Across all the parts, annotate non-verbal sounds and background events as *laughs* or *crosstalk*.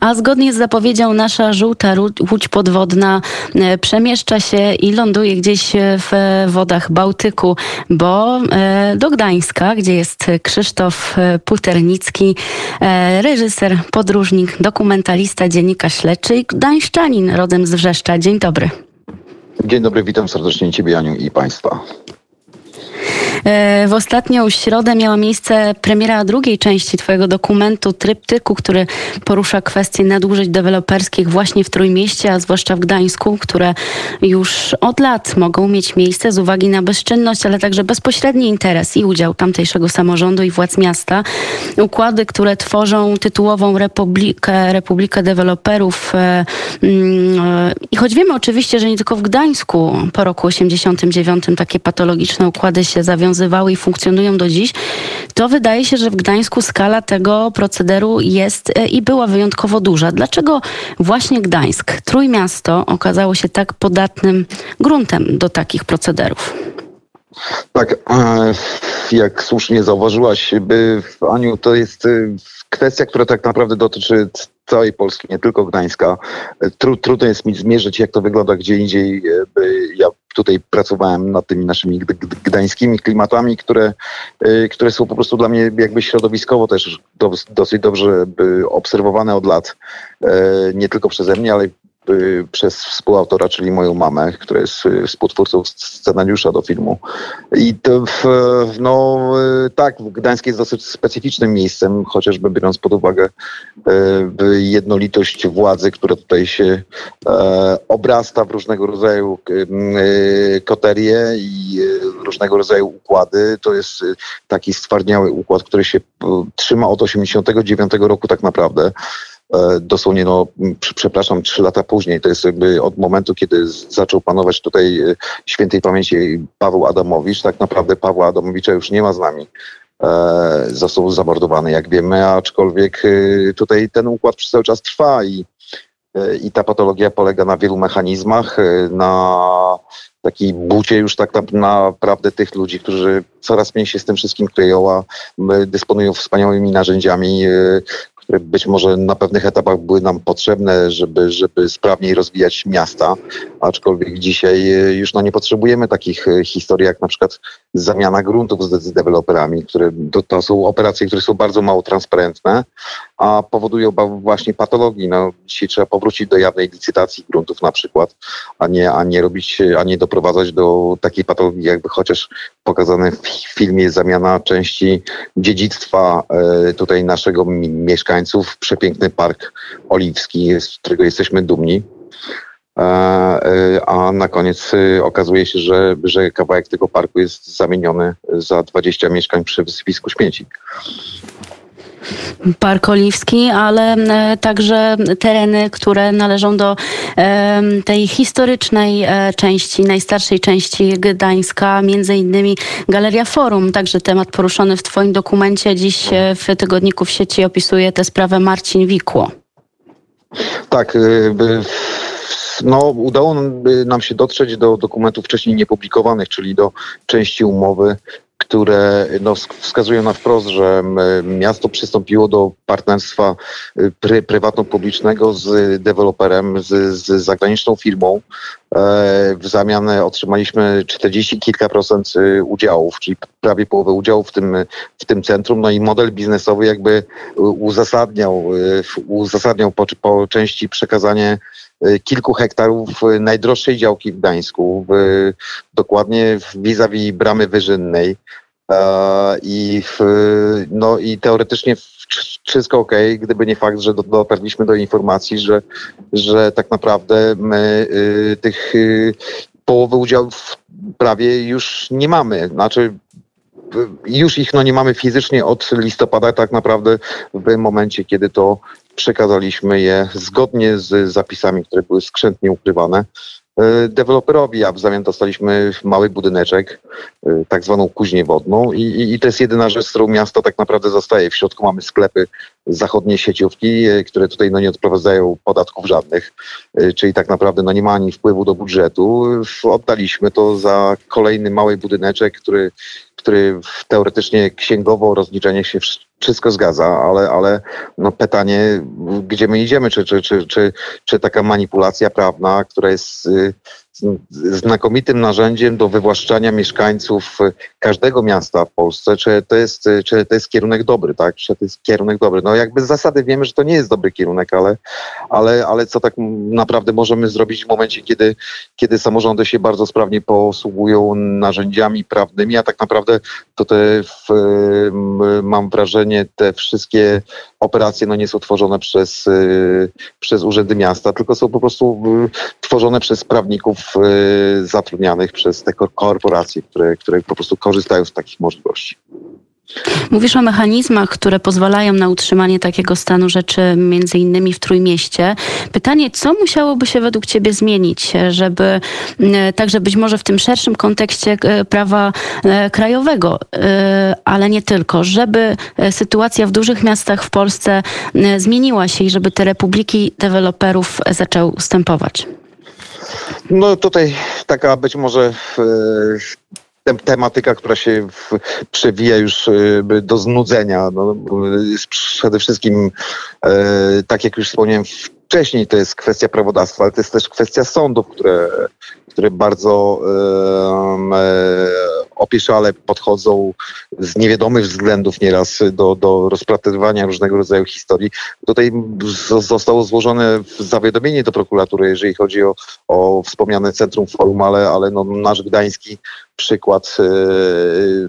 A zgodnie z zapowiedzią nasza żółta łódź podwodna e, przemieszcza się i ląduje gdzieś w wodach Bałtyku, bo e, do Gdańska, gdzie jest Krzysztof e, Puternicki, reżyser, podróżnik, dokumentalista, dziennikarz śledczy i gdańszczanin rodem z Wrzeszcza. Dzień dobry. Dzień dobry, witam serdecznie Ciebie, Aniu i Państwa. E, w ostatnią środę miała miejsce premiera drugiej części Twojego dokumentu Tryptyku, który porusza kwestie nadużyć deweloperskich właśnie w Trójmieście, a zwłaszcza w Gdańsku, które już od lat mogą mieć miejsce z uwagi na bezczynność, ale także bezpośredni interes i udział tamtejszego samorządu i władz miasta. Układy, które tworzą tytułową Republikę, Republikę Deweloperów. E, mm, e, I choć wiemy oczywiście, że nie tylko w Gdańsku po roku 89 takie patologiczne układy się zawiązywały i funkcjonują do dziś, to wydaje się, że w Gdańsku skala tego procederu jest e, i była wyjątkowo duża. Dlaczego właśnie Gdańsk, Trójmiasto, okazało się tak podatnym gruntem do takich procederów? Tak, e, jak słusznie zauważyłaś, Aniu, to jest e, kwestia, która tak naprawdę dotyczy całej Polski, nie tylko Gdańska. trudno jest mi zmierzyć, jak to wygląda gdzie indziej. Ja tutaj pracowałem nad tymi naszymi gdańskimi klimatami, które, y, które są po prostu dla mnie jakby środowiskowo też dosyć dobrze obserwowane od lat. E, nie tylko przeze mnie, ale Y, przez współautora, czyli moją mamę, która jest y, współtwórcą scenariusza do filmu. I to w, no y, tak, Gdańsk jest dosyć specyficznym miejscem, chociażby biorąc pod uwagę jednolitość władzy, która tutaj się e, obrasta w różnego rodzaju koterie i różnego rodzaju układy. To jest taki stwardniały układ, który się trzyma od 89 roku tak naprawdę. E, dosłownie, no, przepraszam, trzy lata później, to jest jakby od momentu, kiedy zaczął panować tutaj e, świętej pamięci Paweł Adamowicz, tak naprawdę Pawła Adamowicza już nie ma z nami. E, został zamordowany, jak wiemy, aczkolwiek tutaj ten układ przez cały czas trwa i, i ta patologia polega na wielu mechanizmach, na takiej bucie już tak naprawdę tych ludzi, którzy coraz mniej się z tym wszystkim kleją, a dysponują wspaniałymi narzędziami, być może na pewnych etapach były nam potrzebne, żeby, żeby sprawniej rozwijać miasta, aczkolwiek dzisiaj e, już no, nie potrzebujemy takich e, historii jak na przykład zamiana gruntów z, deweloperami, które to, to, są operacje, które są bardzo mało transparentne, a powodują właśnie patologii. No, dzisiaj trzeba powrócić do jawnej licytacji gruntów na przykład, a nie, a nie robić, a nie doprowadzać do takiej patologii, jakby chociaż pokazane w filmie zamiana części dziedzictwa e, tutaj naszego mieszkańców, przepiękny park oliwski, z którego jesteśmy dumni. E, e, a na koniec okazuje się, że, że kawałek tego parku jest zamieniony za 20 mieszkań przy wysypisku śmieci. Park Oliwski, ale e, także tereny, które należą do tej historycznej e, części, najstarszej części Gdańska, między innymi Galeria Forum, także temat poruszony w Twoim dokumencie. Dziś e, w Tygodniku w sieci opisuje tę sprawę Marcin Wikło. Tak, no, udało nam się dotrzeć do dokumentów wcześniej niepublikowanych, czyli do części umowy które no, wskazują na wprost, że miasto przystąpiło do partnerstwa y, pry, prywatno-publicznego z deweloperem, z, z zagraniczną firmą. E, w zamian otrzymaliśmy 40 kilka procent y, udziałów, czyli prawie połowę udziałów w tym, w tym centrum. No i model biznesowy jakby uzasadniał, y, uzasadniał po, po części przekazanie kilku hektarów najdroższej działki w Gdańsku, w, dokładnie vis-a-vis bramy wyżynnej. E, I, no, I teoretycznie wszystko ok, gdyby nie fakt, że dotarliśmy do informacji, że, że tak naprawdę my y, tych y, połowy udziałów prawie już nie mamy. Znaczy już ich no, nie mamy fizycznie od listopada tak naprawdę w momencie, kiedy to przekazaliśmy je zgodnie z zapisami, które były skrzętnie ukrywane deweloperowi, a w zamian dostaliśmy mały budyneczek, e, tak zwaną kuźnię wodną i, i, i, to jest jedyna rzecz, z którą miasto tak naprawdę zostaje. W środku mamy sklepy zachodnie sieciówki, e, które tutaj no, nie odprowadzają podatków żadnych, czyli tak naprawdę no, nie ma ani wpływu do budżetu. Oddaliśmy to za kolejny mały budyneczek, który, który teoretycznie księgowo rozliczenie się wszystko zgadza, ale, ale no pytanie, gdzie my idziemy, czy, czy, czy, czy, czy taka manipulacja prawna, która jest y, znakomitym narzędziem do wywłaszczania mieszkańców każdego miasta w Polsce, czy to jest, czy to jest kierunek dobry, tak? Czy to jest kierunek dobry. No jakby z zasady wiemy, że to nie jest dobry kierunek, ale, ale, ale co tak naprawdę możemy zrobić w momencie, kiedy, kiedy samorządy się bardzo sprawnie posługują narzędziami prawnymi, a tak naprawdę to te, w, mam wrażenie, te wszystkie operacje no, nie są tworzone przez, przez urzędy miasta, tylko są po prostu tworzone przez prawników zatrudnianych przez te korporacje, które, które po prostu korzystają z takich możliwości. Mówisz o mechanizmach, które pozwalają na utrzymanie takiego stanu rzeczy, między innymi w Trójmieście. Pytanie, co musiałoby się według Ciebie zmienić, żeby także być może w tym szerszym kontekście e, prawa e, krajowego, e, ale nie tylko, żeby sytuacja w dużych miastach w Polsce zmieniła się i żeby te republiki deweloperów zaczęły ustępować? No tutaj taka być może tematyka, która się przewija już do znudzenia. No, przede wszystkim, e, tak jak już wspomniałem wcześniej, to jest kwestia prawodawstwa, ale to jest też kwestia sądów, które, które bardzo e, opieszale podchodzą z niewiadomych względów nieraz do, do rozpatrywania różnego rodzaju historii. Tutaj zostało złożone zawiadomienie do prokuratury, jeżeli chodzi o, o wspomniane Centrum Forum, ale, ale no, nasz gdański przykład e,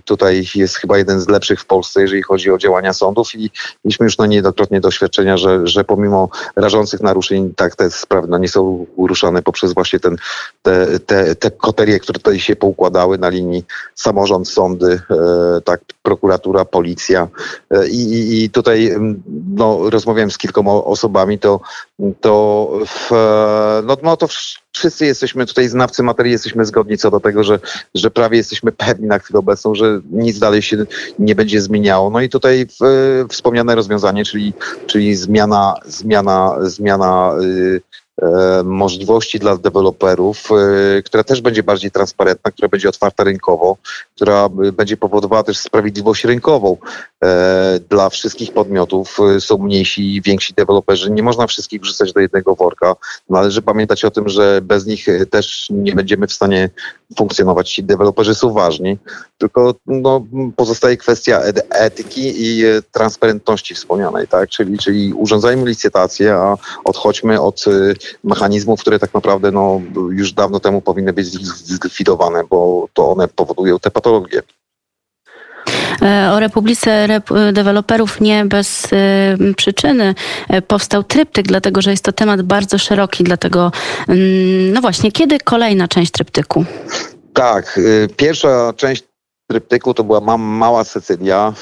tutaj jest chyba jeden z lepszych w Polsce, jeżeli chodzi o działania sądów i mieliśmy już na niejednokrotnie doświadczenia, że, że pomimo rażących naruszeń tak te sprawy no, nie są ruszane poprzez właśnie ten, te, te, te koterie, które tutaj się poukładały na linii samorząd, sądy, e, tak, prokuratura, policja. E, I, i tutaj no, rozmawiałem z kilkoma osobami, to, to, w, no, no to wszyscy jesteśmy tutaj znawcy materii, jesteśmy zgodni co do tego, że, że prawie jesteśmy pewni na chwilę obecną, że nic dalej się nie będzie zmieniało. No i tutaj w, wspomniane rozwiązanie, czyli, czyli zmiana, zmiana, zmiana y, E, możliwości dla deweloperów, e, która też będzie bardziej transparentna, która będzie otwarta rynkowo, która będzie powodowała też sprawiedliwość rynkową e, dla wszystkich podmiotów. Są mniejsi i więksi deweloperzy. Nie można wszystkich wrzucać do jednego worka. Należy pamiętać o tym, że bez nich też nie będziemy w stanie funkcjonować. Ci deweloperzy są ważni, tylko no, pozostaje kwestia etyki i transparentności wspomnianej, tak? Czyli, czyli urządzajmy licytację, a odchodźmy od mechanizmów, które tak naprawdę no, już dawno temu powinny być zlikwidowane, bo to one powodują te patologie. E, o Republice Deweloperów nie bez e, przyczyny e, powstał tryptyk, dlatego że jest to temat bardzo szeroki, dlatego mm, no właśnie, kiedy kolejna część tryptyku? Tak, pierwsza część tryptyku to była mała Sycylia.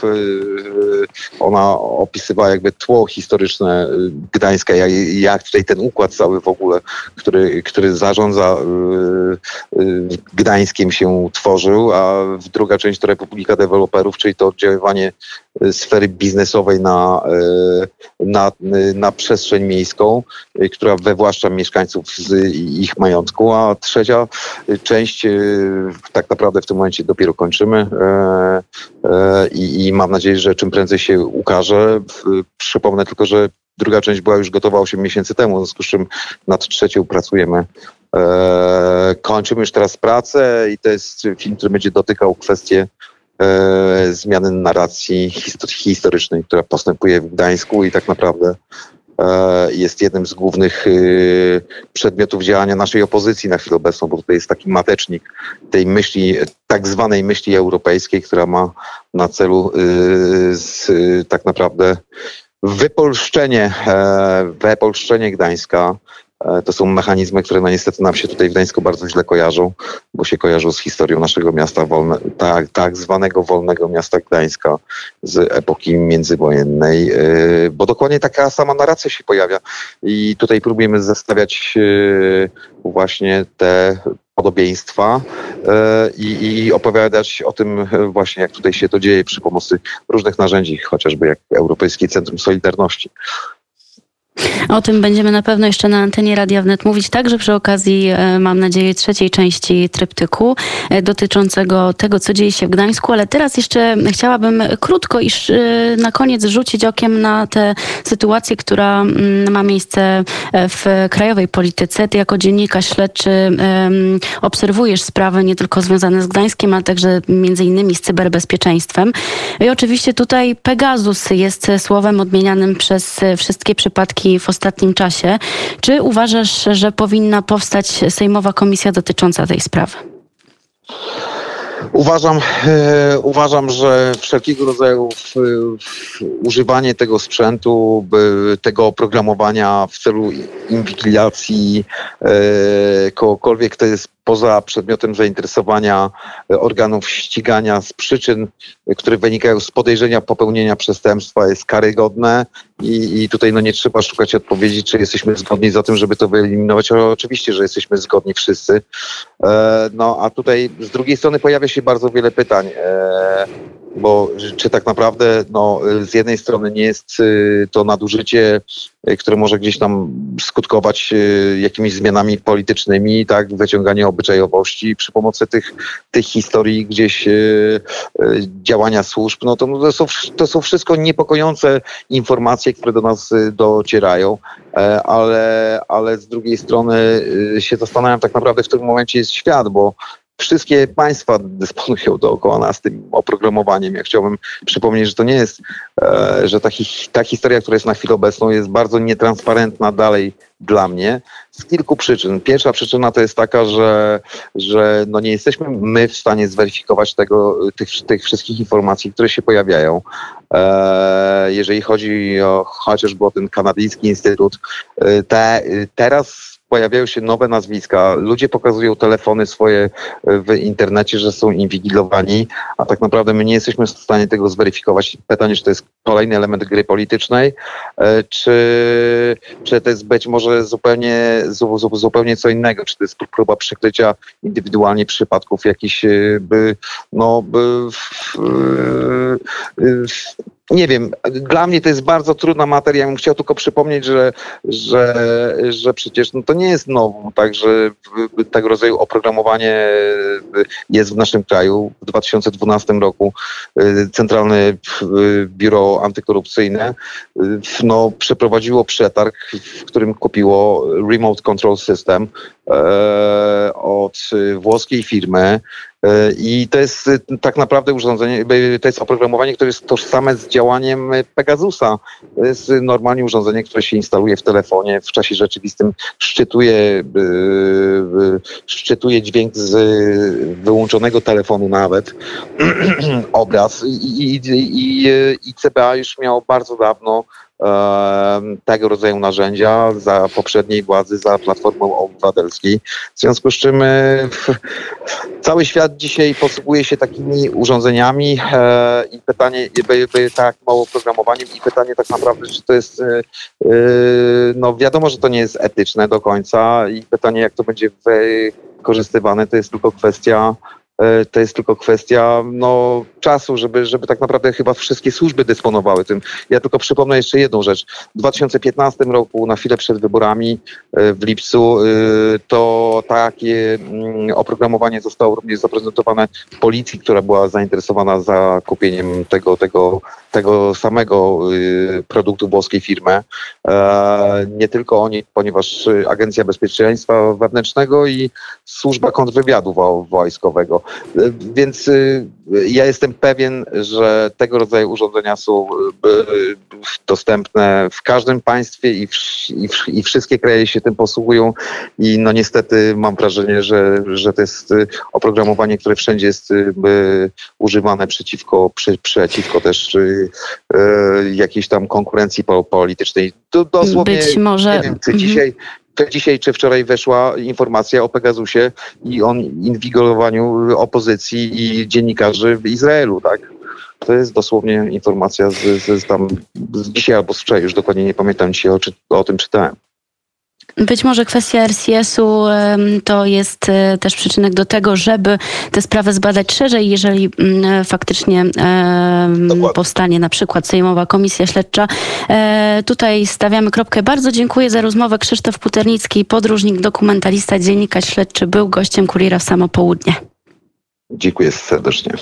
Ona opisywała jakby tło historyczne y, Gdańska, jak, jak tutaj ten układ cały w ogóle, który, który zarządza y, y, Gdańskiem się tworzył, a druga część to Republika Deweloperów, czyli to oddziaływanie sfery biznesowej na, na, na przestrzeń miejską, która wywłaszcza mieszkańców z ich majątku, a trzecia część tak naprawdę w tym momencie dopiero kończymy i, i mam nadzieję, że czym prędzej się ukaże. Przypomnę tylko, że druga część była już gotowa 8 miesięcy temu, w związku z czym nad trzecią pracujemy. E, kończymy już teraz pracę i to jest film, który będzie dotykał kwestie zmiany narracji historycznej, która postępuje w Gdańsku i tak naprawdę E, jest jednym z głównych y, przedmiotów działania naszej opozycji na chwilę obecną, bo tutaj jest taki matecznik tej myśli, tak zwanej myśli europejskiej, która ma na celu z, tak naprawdę wypolszczenie, e, wypolszczenie Gdańska, E, to są mechanizmy, które no niestety nam się tutaj w Gdańsku bardzo źle kojarzą, bo się kojarzą z historią naszego miasta wolne, tak, tak zwanego wolnego miasta Gdańska z epoki międzywojennej, e, bo dokładnie taka sama narracja się pojawia i tutaj próbujemy zestawiać e, właśnie te podobieństwa i, i, opowiadać o tym właśnie, jak tutaj się to dzieje przy pomocy różnych narzędzi, chociażby jak Europejskie Centrum Solidarności. O tym będziemy na pewno jeszcze na antenie Radia Wnet mówić, także przy okazji, e, mam nadzieję, trzeciej części tryptyku e, dotyczącego tego, co dzieje się w Gdańsku, ale teraz jeszcze chciałabym krótko iż e, na koniec rzucić okiem na tę sytuację, która mm, ma miejsce w krajowej polityce. Ty jako dziennikarz śledczy obserwujesz sprawy nie tylko związane z Gdańskiem, ale także między innymi z cyberbezpieczeństwem. I oczywiście tutaj Pegasus jest słowem odmienianym przez wszystkie przypadki w ostatnim czasie. Czy uważasz, że powinna powstać Sejmowa Komisja dotycząca tej sprawy? Uważam, e, uważam, że wszelkiego rodzaju w, w używanie tego sprzętu, tego oprogramowania w celu inwigilacji e, kogokolwiek, to jest poza przedmiotem zainteresowania organów ścigania z przyczyn, które wynikają z podejrzenia popełnienia przestępstwa jest karygodne i, i tutaj no nie trzeba szukać odpowiedzi, czy jesteśmy zgodni za tym, żeby to wyeliminować. Oczywiście, że jesteśmy zgodni wszyscy. E, no a tutaj z drugiej strony pojawia się bardzo wiele pytań. E, bo czy tak naprawdę no, z jednej strony nie jest y, to nadużycie, y, które może gdzieś tam skutkować y, jakimiś zmianami politycznymi, tak, wyciąganie obyczajowości przy pomocy tych, tych historii gdzieś działania służb, no to, no, to, są, to są wszystko niepokojące informacje, które do nas docierają, e, ale, ale z drugiej strony się zastanawiam tak naprawdę w którym momencie jest świat, bo wszystkie państwa dysponują dookoła nas tym oprogramowaniem. Ja chciałbym przypomnieć, że to nie jest, e, że ta, ta historia, która jest na chwilę obecną, jest bardzo nietransparentna dalej dla mnie z kilku przyczyn. Pierwsza przyczyna to jest taka, że, że no nie jesteśmy my w stanie zweryfikować tego, tych, tych wszystkich informacji, które się pojawiają. E, jeżeli chodzi o chociażby o ten kanadyjski instytut, e, te, teraz pojawiają się nowe nazwiska, ludzie pokazują telefony swoje w internecie, że są inwigilowani, a tak naprawdę my nie jesteśmy w stanie tego zweryfikować. Pytanie, czy to jest kolejny element gry politycznej, e, czy, czy to jest być może zupełnie, zupełnie co innego, czy to jest próba przykrycia indywidualnie przypadków jakichś by, no, by, nie wiem, dla mnie to jest bardzo trudna materia. Ja bym chciał tylko przypomnieć, że, że, że przecież no to nie jest nową, tak, że tego rodzaju oprogramowanie jest w naszym kraju. W 2012 roku y, Centralne Biuro Antykorupcyjne y, no, przeprowadziło przetarg, w którym kupiło Remote Control System e, włoskiej firmy E, I to jest y, tak naprawdę urządzenie, to jest oprogramowanie, które jest tożsame z działaniem Pegasusa. To jest normalnie urządzenie, które się instaluje w telefonie, w czasie rzeczywistym szczytuje, szczytuje dźwięk z wyłączonego telefonu nawet, *clears throat* obraz. I, i, i, i CBA już miało bardzo dawno tego rodzaju narzędzia za poprzedniej władzy, za Platformą Obywatelskiej. W związku z czym e, *laughs* cały świat dzisiaj posługuje się takimi urządzeniami e, i pytanie, by, by tak mało programowaniem i pytanie tak naprawdę, czy to jest, e, no wiadomo, że to nie jest etyczne do końca i pytanie, jak to będzie wykorzystywane, to jest tylko kwestia to jest tylko kwestia no, czasu, żeby, żeby tak naprawdę chyba wszystkie służby dysponowały tym. Ja tylko przypomnę jeszcze jedną rzecz. W 2015 roku, na chwilę przed wyborami e, w lipcu, e, to takie mm, oprogramowanie zostało również zaprezentowane policji, która była zainteresowana zakupieniem tego, tego, tego samego produktu włoskiej firmy. Nie tylko oni, ponieważ Agencja Bezpieczeństwa Wewnętrznego i Służba Kontrwywiadu Wojskowego. Więc y, ja jestem pewien, że tego rodzaju urządzenia są y, dostępne w każdym państwie i, w, i, w, i wszystkie kraje się tym posługują i no niestety mam wrażenie, że, że to jest y, oprogramowanie, które wszędzie jest używane przeciwko, przy, przeciwko też jakiejś tam konkurencji politycznej. Dosłownie, Być może. Nie wiem, czy mhm. dzisiaj dzisiaj czy wczoraj weszła informacja o Pegasusie i o inwigilowaniu opozycji i dziennikarzy w Izraelu, tak? To jest dosłownie informacja z, z, z tam z dzisiaj albo z wczoraj, już dokładnie nie pamiętam, dzisiaj o, o tym czytałem. Być może kwestia RCS-u to jest e, też przyczynek do tego, żeby tę sprawę zbadać szerzej, jeżeli mm, faktycznie em, Dokładnie. powstanie na przykład Sejmowa Komisja Śledcza. E, Tutaj stawiamy kropkę. Bardzo dziękuję za rozmowę. Krzysztof Puternicki, podróżnik, dokumentalista, dziennikarz śledczy, był gościem Kuriera w samo południe. Dziękuję serdecznie.